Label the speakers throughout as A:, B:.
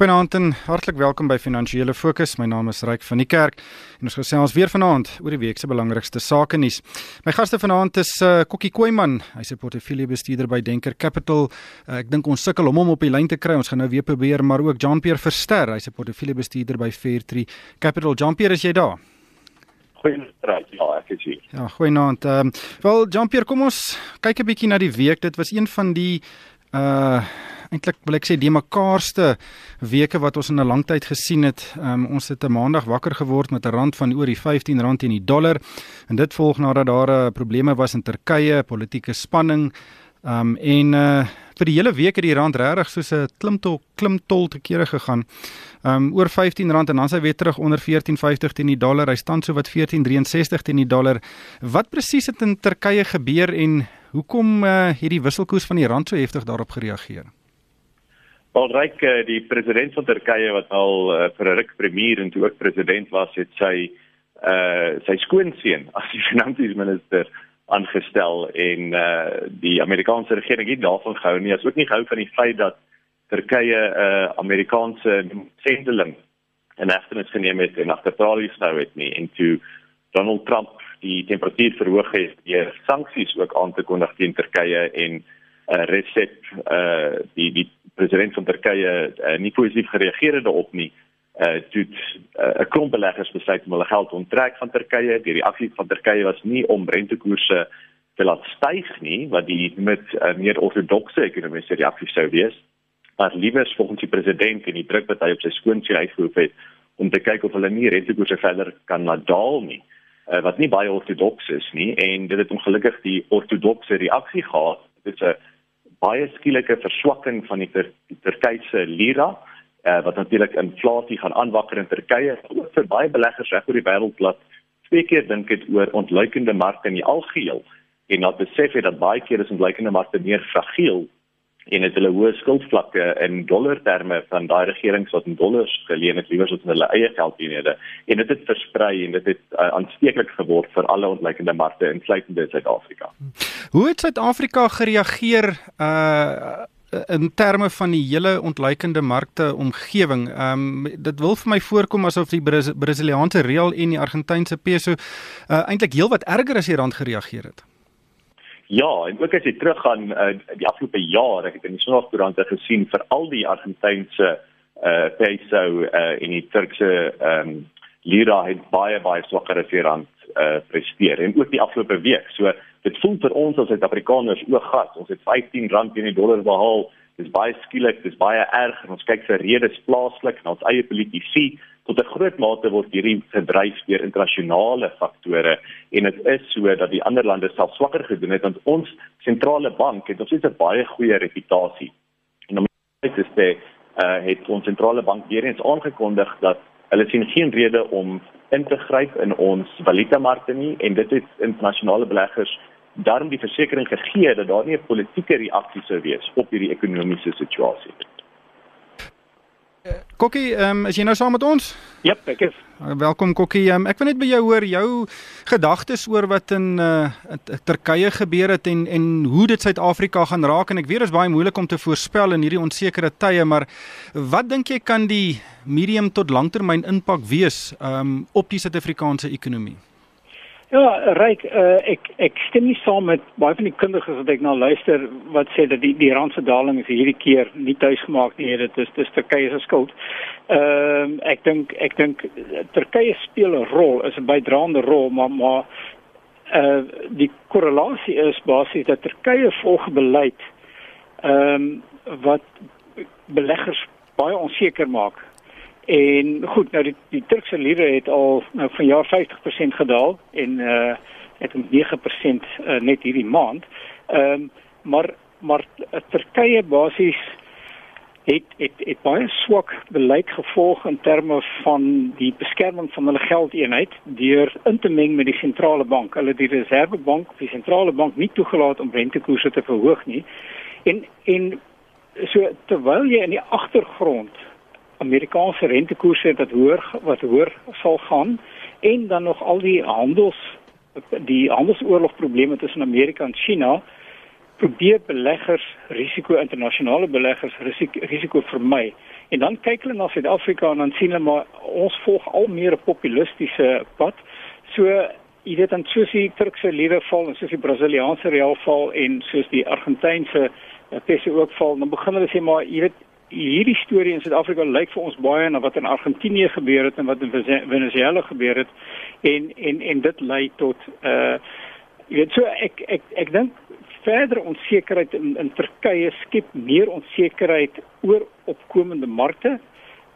A: Goeienaand en hartlik welkom by Finansiële Fokus. My naam is Ryk van die Kerk en ons gesels weer vanaand oor die week se belangrikste sake nuus. My gaste vanaand is uh, Kokkie Koeman, hy's 'n portefeuljebestuurder by Denker Capital. Uh, ek dink ons sukkel om hom op die lyn te kry. Ons gaan nou weer probeer, maar ook Jean-Pierre Verster, hy's 'n portefeuljebestuurder by Fairtree Capital. Jean-Pierre, is jy daar?
B: Goeienaand. Ja, ek is hier.
A: Ja, goeienaand. Ehm um, wel Jean-Pierre, kom ons kyk 'n bietjie na die week. Dit was een van die uh eintlik wil ek sê die mekaarste weke wat ons in 'n lang tyd gesien het. Um, ons het 'n maandag wakker geword met 'n rand van oor die 15 rand teen die dollar en dit volg nadat daar uh, probleme was in Turkye, politieke spanning. Um en uh vir die hele week het die rand regtig soos 'n klimtol klimtol te kere gegaan. Um oor 15 rand en dan sy weer terug onder 14.50 teen die dollar. Hy staan so wat 14.63 teen die dollar. Wat presies het in Turkye gebeur en hoekom uh, hierdie wisselkoers van die rand so heftig daarop gereageer?
B: Alryk eh, die president van Turkye wat al uh, vir 'n ruk premier en toe ook president was, het sy uh sy skoonseun as die finansiesminister aangestel en uh die Amerikaanse regering het daarvan gehou nie, as ook nie gehou van die feit dat Turkye 'n uh, Amerikaanse sendeling en eftenis geneem het en agter tralies gehou het nie en toe Donald Trump die temperatuur verhoog het deur sanksies ook aan te kondig teen Turkye en uh Recep uh die die president van Turkye uh, nie positief gereageer het daarop nie. Uh toe 'n uh, klomp beleggers besluit om hulle geld onttrek van Turkye. Die reaksie van Turkye was nie om rentekoerse te laat styg nie, wat die met uh, meer ortodokse ekonomiese reaksie sou wees. Maar liewer volgens die president en die druk wat hy op sy skoonseun uitgeoefen het om te kyk of hulle nie rentekoerse verder kan laat daal nie. Uh, wat nie baie ortodoks is nie en dit het ongelukkig die ortodokse reaksie gehad. Dit is 'n baie skielike verswakking van die, Tur die Turkye lira uh, wat natuurlik inflasie gaan aanwakker in Turkye vir baie beleggers reg oor die wêreld laat twee keer dink dit oor ontluikende markte in die algeheel. En dat besef het dat baie keer is ontluikende markte meer fragiel en het hulle hoë skuldvlakke in dollar terme van daai regerings wat in dollars geleen het liewer as in hulle eie geldeenhede en dit het versprei en dit het uh, aansteeklik geword vir alle ontleikende markte insluitende Suid-Afrika.
A: Hoe het Suid-Afrika gereageer uh in terme van die hele ontleikende markte omgewing. Ehm um, dit wil vir my voorkom asof die Brasiliaanse real en die Argentynse peso uh, eintlik heelwat erger as die rand gereageer het.
B: Ja, en ook as jy teruggaan uh, die afgelope jaar, ek het in die Sonagkoerante gesien vir al die Argentynse uh peso uh en die Turkse ehm um, lira het baie baie swakker as die rand uh presteer en ook die afgelope week. So dit voel vir ons as Suid-Afrikaners ook gas. Ons het 15 rand teen die dollar behaal. Dis baie skielik, dis baie erg en ons kyk vir redes plaaslik en ons eie politici tot 'n groot mate word hierdie gedryf deur internasionale faktore en dit is so dat die ander lande self swakker gedoen het want ons sentrale bank het ons het 'n baie goeie reputasie. En om dit te sê, uh, het ons sentrale bank weer eens aangekondig dat hulle sien geen rede om in te gryp in ons valutamarkte nie en dit het internasionale beleggers daarom die versekering gegee dat daar nie 'n politieke reaksie sou wees op hierdie ekonomiese situasie nie.
A: Kokkie, ehm um, is jy nou saam met ons?
B: Ja, yep, ek is.
A: Welkom Kokkie. Um, ek wil net by jou hoor jou gedagtes oor wat in uh Turkye gebeur het en en hoe dit Suid-Afrika gaan raak en ek weet dit is baie moeilik om te voorspel in hierdie onsekere tye, maar wat dink jy kan die medium tot langtermyn impak wees um op die Suid-Afrikaanse ekonomie?
C: Ja, ryk uh, ek ek stem nie saam met baie van die kundiges wat ek nou luister wat sê dat die die randse daling is hierdie keer nie tuisgemaak nie, dit is dis Turkye se skuld. Ehm uh, ek dink ek dink Turkye speel 'n rol, is 'n bydraende rol, maar maar eh uh, die korrelasie is basies dat Turkye volg beleid ehm um, wat beleggers baie onseker maak En goed, nou die, die Turkse lire het al nou van jaar 50% gedaal en uh het om 9% uh, net hierdie maand. Ehm um, maar maar Turkye basies het het het baie swak beleid gevolg in terme van die beskerming van hulle geldeenheid deur in te meng met die sentrale bank. Hulle die reservebank, die sentrale bank nie toegelaat om rentekoerse te verhoog nie. En en so terwyl jy in die agtergrond Amerikaanse rentekoerse wat hoër wat hoër sal gaan en dan nog al die handels die handelsoorlogprobleme tussen Amerika en China probeer beleggers risiko internasionale beleggers risiko, risiko vermy En dan kyk hulle na Suid-Afrika en dan sien hulle maar ons volg al meer 'n populistiese pad. So jy weet dan soos die Turkse lire val en soos die Brasiliaanse real val en soos die Argentynse peso ook val, dan begin hulle sê maar jy weet hierdie storie in Suid-Afrika lyk vir ons baie na wat in Argentinië gebeur het en wat in Venezuela gebeur het en en en dit lei tot uh jy weet so ek ek ek dink verder onsekerheid in, in Turkye skep meer onsekerheid oor opkomende markte.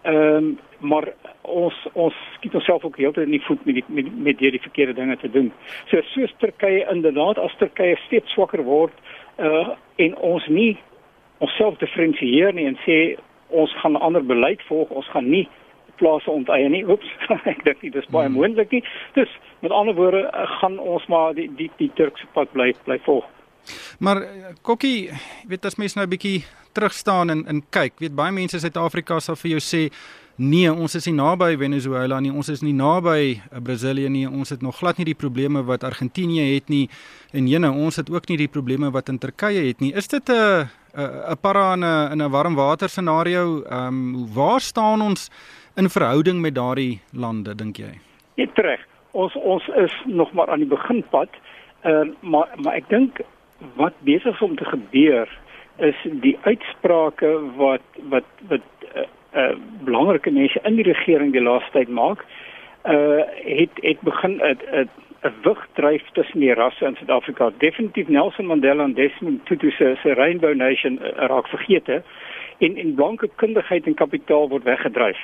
C: Ehm um, maar ons ons skiet onsself ook heeltyd in die voet met die met, met die verkeerde dinge te doen. So soos Turkye inderdaad as Turkye steeds swakker word uh en ons nie onsself diferensieer nie en sê ons gaan ander beleid volg, ons gaan nie plase onteien nie. Oeps, ek dink dit is baie hmm. moontlik nie. Dus met ander woorde gaan ons maar die die die Turkse pad bly bly volg.
A: Maar eh, Kokkie, weet as mens nou 'n bietjie terug staan en en kyk, weet baie mense in Suid-Afrika sal vir jou sê nee, ons is nie naby Venezuela nie, ons is nie naby eh, Brasilië nie, ons het nog glad nie die probleme wat Argentinië het nie en jene, ons het ook nie die probleme wat in Turkye het nie. Is dit 'n 'n para in 'n in 'n warm water scenario? Ehm um, waar staan ons in verhouding met daardie lande dink jy?
C: Net reg. Ons ons is nog maar aan die beginpad. Ehm uh, maar maar ek dink wat besig om te gebeur is die uitsprake wat wat wat uh, uh, belangrike mense in die regering die laaste tyd maak uh het het begin 'n 'n wig dryf tussen die rasse in Suid-Afrika. Definitief Nelson Mandela en Desmond Tutu se Rainbow Nation uh, raak vergeete en en blanke kundigheid en kapitaal word weggedryf.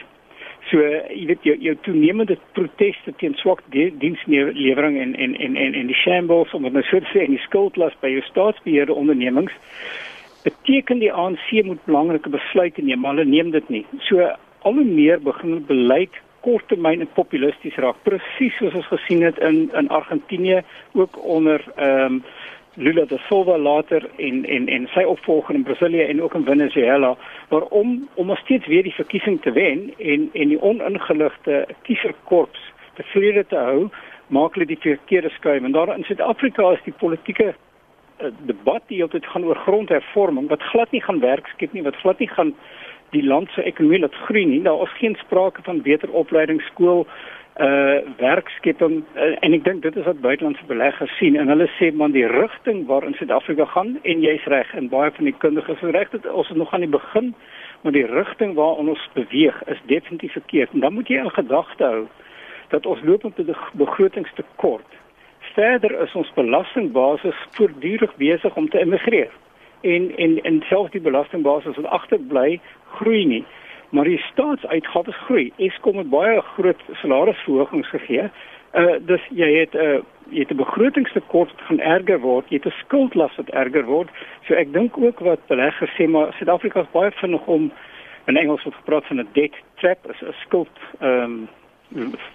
C: So jy weet jou jou toenemende proteste teen swak dienslewering en en en en en die shambles om net so te sê en die skuldlas by jou staatsbeheerde ondernemings beteken die ANC moet belangrike besluite neem, maar hulle neem dit nie. So al hoe meer begin beleid korttermyn en populisties raak, presies soos ons gesien het in in Argentinië ook onder ehm um, Lula da Silva later in in in sy opvolger in Brasilië en ook in Venezuela waarom om steeds weer die verkiesing te wen en en die oningeligte kieserkorps tevrede te hou maak hulle die verkeerde skuif en daar in Suid-Afrika is die politieke uh, debat die altyd gaan oor grondhervorming wat glad nie gaan werk skep nie wat glad nie gaan die land se ekonomie laat groei nie. Daar is geen sprake van beter opleidingsskool uh werkskepping uh, en ek dink dit is wat buitelandse beleggers sien en hulle sê man die rigting waarin Suid-Afrika gaan en jy's reg en baie van die kundiges is reg dat ons nog aan die begin maar die rigting waarin ons beweeg is definitief verkeerd. En dan moet jy in gedagte hou dat ons loop op 'n begrotingstekort verder is ons belastingbasis voortdurend besig om te immigreer en en en selfs die belastingbasis wat agterbly groei nie maar die staatsuitgawes groei. Eskom het baie groot salarisverhogings gegee. Uh dus jy het 'n uh, jy het 'n begrotingstekort gaan erger word, jy het 'n skuldlas wat erger word. So ek dink ook wat beleggers sê maar Suid-Afrika is baie vinnig om in Engels word gepraat van 'n debt trap, 'n skuld ehm um,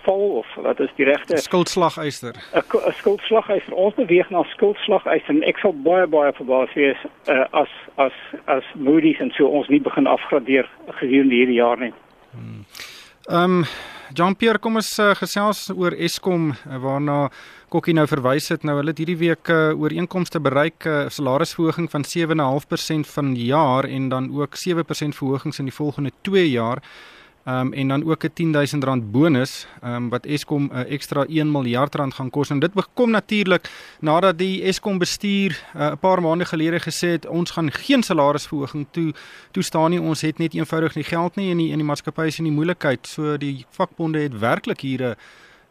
C: vol of wat is die regte
A: skuldslagyster
C: 'n skuldslagyster ons beweeg na skuldslagyster en ek sal baie baie verbaas wees uh, as as as Moody's en so ons nie begin afgradeer gedurende hierdie jaar nie.
A: Hmm. Ehm um, Jean-Pierre kom ons uh, gesels oor Eskom uh, waarna Kokkie nou verwys het nou hulle het hierdie week uh, ooreenkomste bereik 'n uh, salarisverhoging van 7.5% van jaar en dan ook 7% verhogings in die volgende 2 jaar. Um, en dan ook 'n 10000 rand bonus um, wat Eskom 'n ekstra 1 miljard rand gaan kos. En dit kom natuurlik nadat die Eskom bestuur uh, 'n uh, paar maande gelede gesê het ons gaan geen salarisverhoging toe toestaan nie. Ons het net eenvoudig nie geld nie en die in die maatskappy is in die moeilikheid. So die vakbonde het werklik hier 'n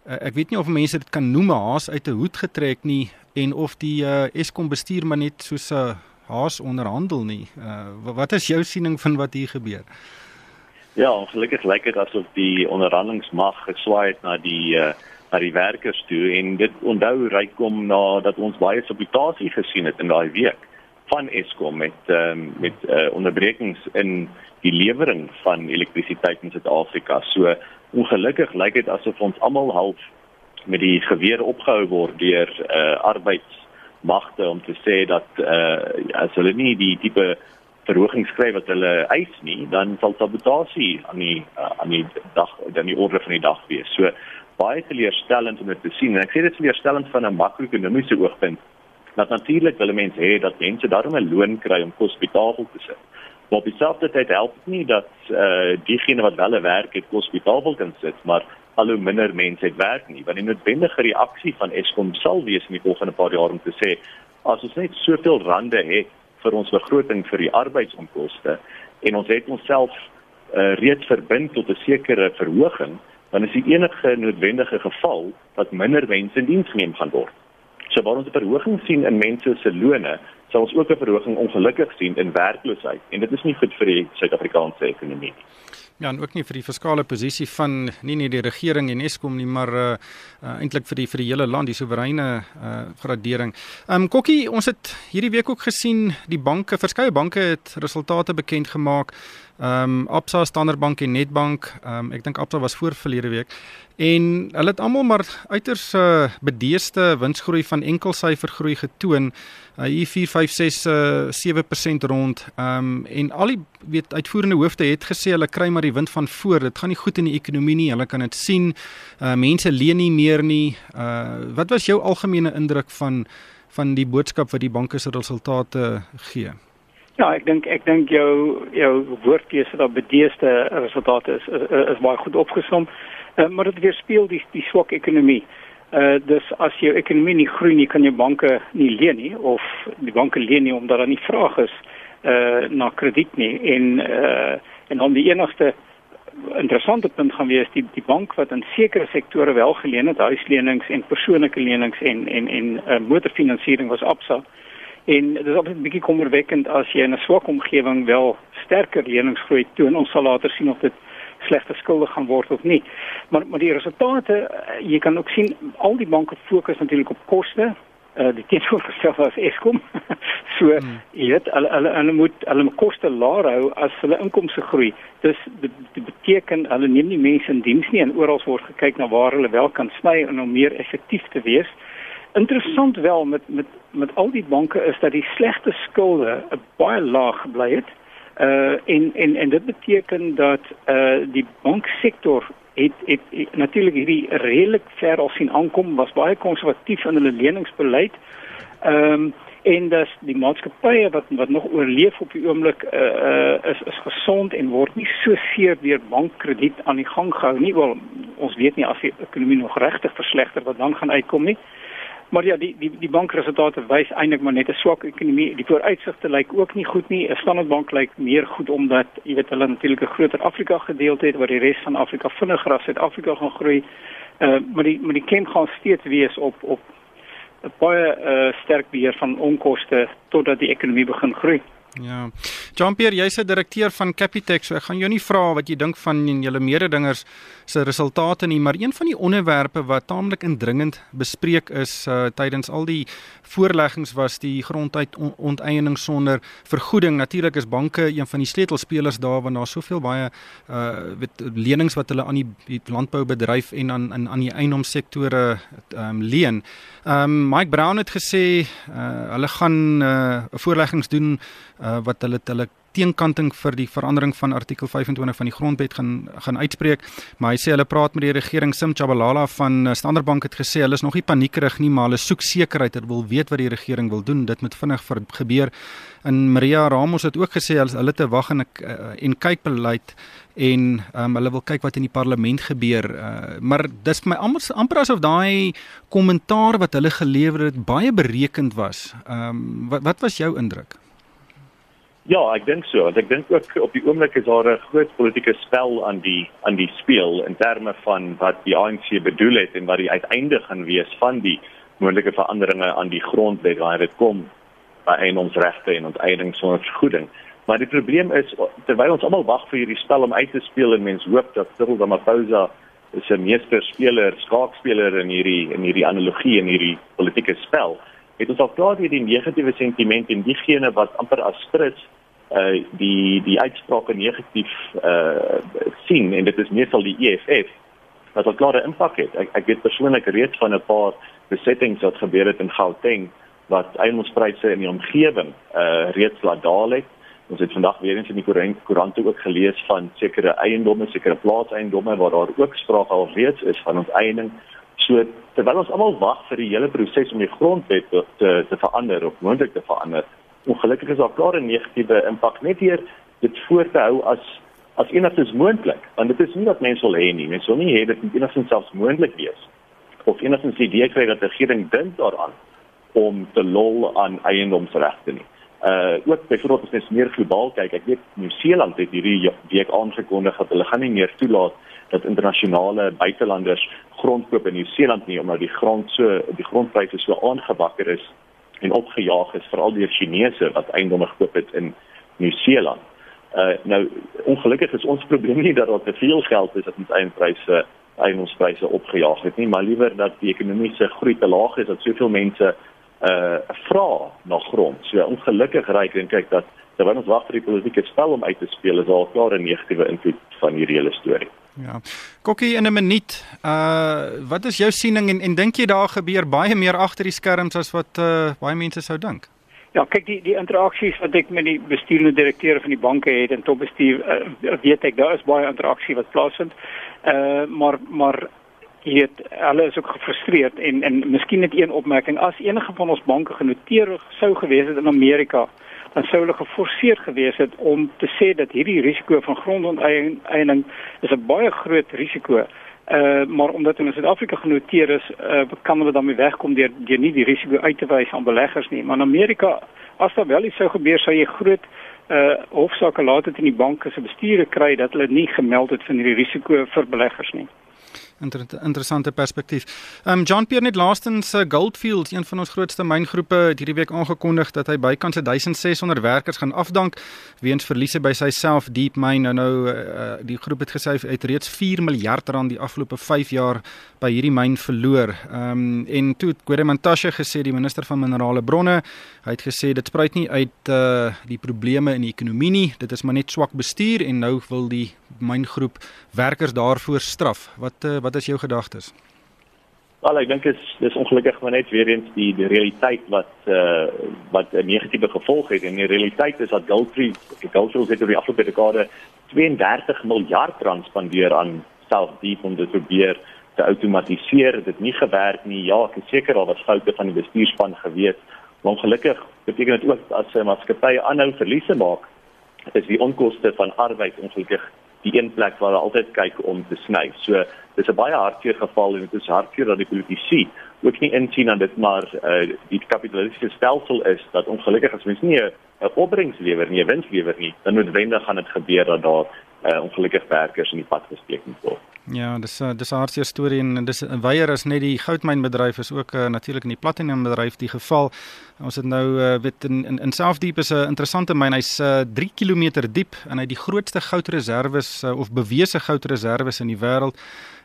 A: uh, ek weet nie of mense dit kan noem 'n haas uit 'n hoed getrek nie en of die uh, Eskom bestuur maar net soos 'n uh, haas onderhandel nie. Uh, wat is jou siening van wat hier gebeur
B: Ja, ongelukkig lyk dit asof die onderhandelingsmag geswaai het na die uh, na die werkers toe en dit onthou rykom na dat ons baie sabotasie gesien het in daai week van Eskom met um, met uh, onderbrekings in die lewering van elektrisiteit in Suid-Afrika. So ongelukkig lyk dit asof ons almal half met die geweer opgehou word deur uh, arbeidsmagte om te sê dat uh, as hulle nie die tipe verhoging skryf wat hulle eis nie, dan sal sabotasie aan die uh, aan die dag dan die orde van die dag wees. So baie teleurstellend om dit te sien. En ek sê dit is teleurstellend van 'n makro-ekonomiese oogpunt. Dat natuurlik wil mense hê dat mense daarom 'n loon kry om kos op die tafel te sit. Maar op dieselfde tyd help dit nie dat eh uh, diegene wat wel 'n werk het, hospitaal wil kan sit, maar al hoe minder mense het werk nie. Want die noodwendige reaksie van Eskom sal wees in die volgende paar jaar om te sê as ons net soveel rande het vir ons begroting vir die arbeidsonkoste en ons het onsself uh, reeds verbind tot 'n sekere verhoging, dan is die enige noodwendige geval dat minder mense in diens geneem gaan word. So waar ons 'n verhoging sien in mense se lone, sal ons ook 'n verhoging ongelukkig sien in werkloosheid en dit is nie goed vir die Suid-Afrikaanse ekonomie nie.
A: Ja, en ook nie vir die fiskale posisie van nie net die regering en Eskom nie, maar uh, uh eintlik vir die vir die hele land, die soewereine uh gradering. Um Kokkie, ons het hierdie week ook gesien die banke, verskeie banke het resultate bekend gemaak. Um Absa, Standard Bank en Nedbank, um ek dink Absa was voor verlede week en hulle het almal maar uiters uh bedeeste winsgroei van enkelsyfergroei getoon. Uh hier 4 5 6 uh 7% rond. Um en al die weet uitvoerende hoofde het gesê hulle kry maar die wind van voor. Dit gaan nie goed in die ekonomie nie. Hulle kan dit sien. Uh mense leen nie meer nie. Uh wat was jou algemene indruk van van die boodskap wat die banke se resultate gee?
C: Ja, ek dink ek dink jou jou woordkeuse dat bedeeste resultate is is, is baie goed opgesom. Uh, maar dit weerspieël die die swak ekonomie. Uh dus as jou ekonomie nie groei nie, kan jy banke nie leen nie of die banke leen nie omdat daar nie vraag is uh na krediet nie en uh en dan die enigste interessante punt gaan wees die die bank wat in sekere sektore wel geleen het, huislenings en persoonlike lenings en en en uh, motorfinansiering was Absa. En dit is altyd 'n bietjie kommerwekkend as jy in 'n swak omgewing wel sterker leningsgroei toon. Ons sal later sien of dit slegte skulde gaan word of nie. Maar maar die resultate, uh, jy kan ook sien al die banke fokus natuurlik op koste. Uh, die teenoorgestelde as Eskom. so, hmm. jy weet, hulle hulle hulle moet hulle koste laer hou as hulle inkomste groei. Dis dit beteken hulle neem nie mense in diens nie en oral word gekyk na waar hulle wel kan sny en om meer effektief te wees. Interessant wel met met met al die banke is dat die slegte skulde baie laag gebly het. Uh en en en dit beteken dat uh die banksektor het het, het natuurlik hierdie redelik ver al sien aankom was baie konservatief in hulle leningsbeleid. Ehm um, en dat die maatskappye wat wat nog oorleef op die oomblik uh, uh is is gesond en word nie so seer deur bankkrediet aan die gang gehou nie. Wel ons weet nie as die ekonomie nog regtig verslegter wat dan gaan uitkom nie. Uh Maar ja, die die die bankresultate wys eintlik maar net 'n swak ekonomie. Die vooruitsigte lyk ook nie goed nie. Standard Bank lyk meer goed omdat jy weet hulle natuurlik 'n groter Afrika gedeelte het waar die res van Afrika vinniger as Suid-Afrika gaan groei. Uh maar die maar die ken gaan steeds wees op op 'n baie uh sterk beheer van onkoste totdat die ekonomie begin groei.
A: Ja. Jean-Pierre, jy's 'n direkteur van Capitec, so ek gaan jou nie vra wat jy dink van julle mededingers se resultate nie, maar een van die onderwerpe wat taamlik indringend bespreek is uh, tydens al die voorleggings was die gronduit onteiening sonder vergoeding. Natuurlik is banke een van die sleutelspelers daar want daar's soveel baie uh weet lenings wat hulle aan die, landboubedryf en aan aan aan die eiendomssektore um, leen. Um Mike Brown het gesê uh hulle gaan uh, voorleggings doen uh, wat hulle hulle teenkanting vir die verandering van artikel 25 van die grondwet gaan gaan uitspreek. Maar hy sê hulle praat met die regering Sim Chabalala van uh, Standard Bank het gesê hulle is nog nie paniekerig nie maar hulle soek sekerheid. Hulle wil weet wat die regering wil doen. Dit moet vinnig gebeur. En Maria Ramos het ook gesê hulle hulle te wag en uh, en kyk beleid en um, hulle wil kyk wat in die parlement gebeur. Uh, maar dis vir my amper amper asof daai kommentaar wat hulle gelewer het baie berekend was. Um, wat wat was jou indruk
B: Ja, ek dink so. Want ek dink ook op die oomblik is daar 'n groot politieke spel aan die aan die speel in terme van wat die ANC bedoel het en wat die uiteinde gaan wees van die moontlike veranderinge aan die grondwet wanneer dit kom by en onteiening sonder vergoeding. Maar die probleem is terwyl ons almal wag vir hierdie spel om uit te speel en mense hoop dat Cyril Ramaphosa is 'n meesterspeler, skaakspeler in hierdie in hierdie analogie en hierdie politieke spel het ons al klaar hierdie negatiewe sentiment en diegene wat amper as sprits uh die die uitsprake negatief uh sien en dit is meestal die EFF wat 'n klare impak het. Ek ek weet persoonlik reeds van 'n paar besettings wat gebeur het in Gauteng wat eiendomspryse in die omgewing uh reeds laat daal het. Ons het vandag weer eens in die koerante ook gelees van sekere eiendomme, sekere plaatseiendomme waar daar ook sprake al reeds is van onteiening So terwyl ons almal wag vir die hele proses om die grondwet te te, te verander of moontlik te verander, ongelukkig is daar klaar 'n negatiewe impak net hier dit voor te hou as as enigstens moontlik. Want dit is nie dat mense wil hê nie. Mense wil nie hê dit moet enigstens selfs moontlik wees. Of enigstens die idee kry dat die regering dink daaraan om te lol aan eiendomsregte nie. Uh ook byvoorbeeld as jy meer globaal kyk ek weet Nieu-Seeland het hierdie week aangekondig dat hulle gaan nie meer toelaat dat internasionale buitelanders grond koop in Nieu-Seeland nie omdat die grond so die grondpryse so aangebakker is en opgejaag is veral deur Chinese wat eiendomme gekoop het in Nieu-Seeland. Uh nou ongelukkig is ons probleem nie dat daar te veel geld is dat ons eienpryse eiendomspryse opgejaag het nie, maar liewer dat die ekonomiese groei te laag is dat soveel mense uh vra na grond. So ongelukkig ry ek en kyk dat terwyl ons wag vir die politieke spel om uit te speel, is daar klaar 'n negatiewe invloed van hierdie hele storie.
A: Ja. Kokkie in 'n minuut. Uh wat is jou siening en en dink jy daar gebeur baie meer agter die skerms as wat uh baie mense sou dink?
C: Ja, kyk die die interaksies wat ek met die bestuurende direkteure van die banke het en topbestuur uh, weet ek daar is baie interaksie wat plaasvind. Uh maar maar het hulle is ook gefrustreerd en en miskien net een opmerking as enige van ons banke genoteer sou gewees het in Amerika dan sou hulle geforseer gewees het om te sê dat hierdie risiko van grondonteeneming is 'n baie groot risiko. Uh maar omdat in Suid-Afrika genoteer is, uh kan hulle daarmee wegkom deur deur nie die risiko uit te wys aan beleggers nie. Maar in Amerika as daar wel iets sou gebeur, sou jy groot uh hofsaake laat dit in die banke se bestuure kry dat hulle nie gemeld het van hierdie risiko vir beleggers nie.
A: Inter interessante perspektief. Ehm um, John Pierre net laastens uh, Goldfields, een van ons grootste myngroepe, het hierdie week aangekondig dat hy bykans 1600 werkers gaan afdank weens verliese by sy Self Deep Mine. Nou nou uh, die groep het gesê hy het reeds 4 miljard rand die afgelope 5 jaar by hierdie myn verloor. Ehm um, en toe het Guedemantashe gesê die minister van minerale bronne, hy het gesê dit spruit nie uit uh die probleme in die ekonomie nie, dit is maar net swak bestuur en nou wil die myngroep werkers daarvoor straf. Wat uh, wat is jou gedagtes?
B: Wel, ek dink is dis ongelukkig maar net weer eens die die realiteit wat uh wat 'n negatiewe gevolg het en die realiteit is dat Gulfstream, die Gulfstream het oor die afgelope dekade 32 miljard rand spandeer aan selfdiep om dit te probeer te outomatiseer. Dit het nie gewerk nie. Ja, ek is seker daar was foute van die bestuurspan gewees. Maar ongelukkig beteken dit ook as 'n maatskappy aanhou verliese maak, is die onkoste van arbeid ongelukkig die een plek waar hulle altyd kyk om te sny. So dis 'n baie hartseer geval en dit is hartseer dat die politici ook nie insien dat dit maar uh, die kapitalistiese stelsel is dat ongelukkig as mens nie 'n opbrengs lewer nie, 'n wins lewer nie, dan noodwendig gaan dit gebeur dat daar uh, ongelukkig werkers in die pad gesteek moet word.
A: Ja, dis uh, dis 'n hartseer storie en dis weier is net die goudmynbedryf is ook uh, natuurlik in die platinumbedryf die geval. Ons het nou uh, weet in in, in Selfdiep is 'n interessante myn. Hy's uh, 3 km diep en hy het die grootste goudreserwes uh, of bewese goudreserwes in die wêreld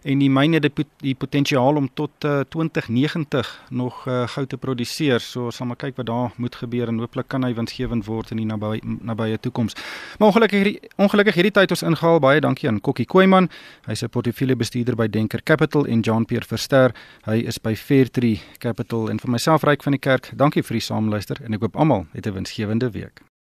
A: en die myn het die, die potensiaal om tot uh, 2090 nog uh, goud te produseer. So ons sal maar kyk wat daar moet gebeur en hooplik kan hy winsgewend word in die nabye nabye toekoms. Maar ongelukkig hierdie ongelukkig hierdie tyd ons ingehaal baie dankie aan Kokkie Koeman. Hy's 'n portefeuljebestuurder by Denker Capital en John Pierre Verster. Hy is by Fairtree Capital en vir myself ryk van die kerk. Dankie vir die saamluister en ek hoop almal het 'n winsgewende week.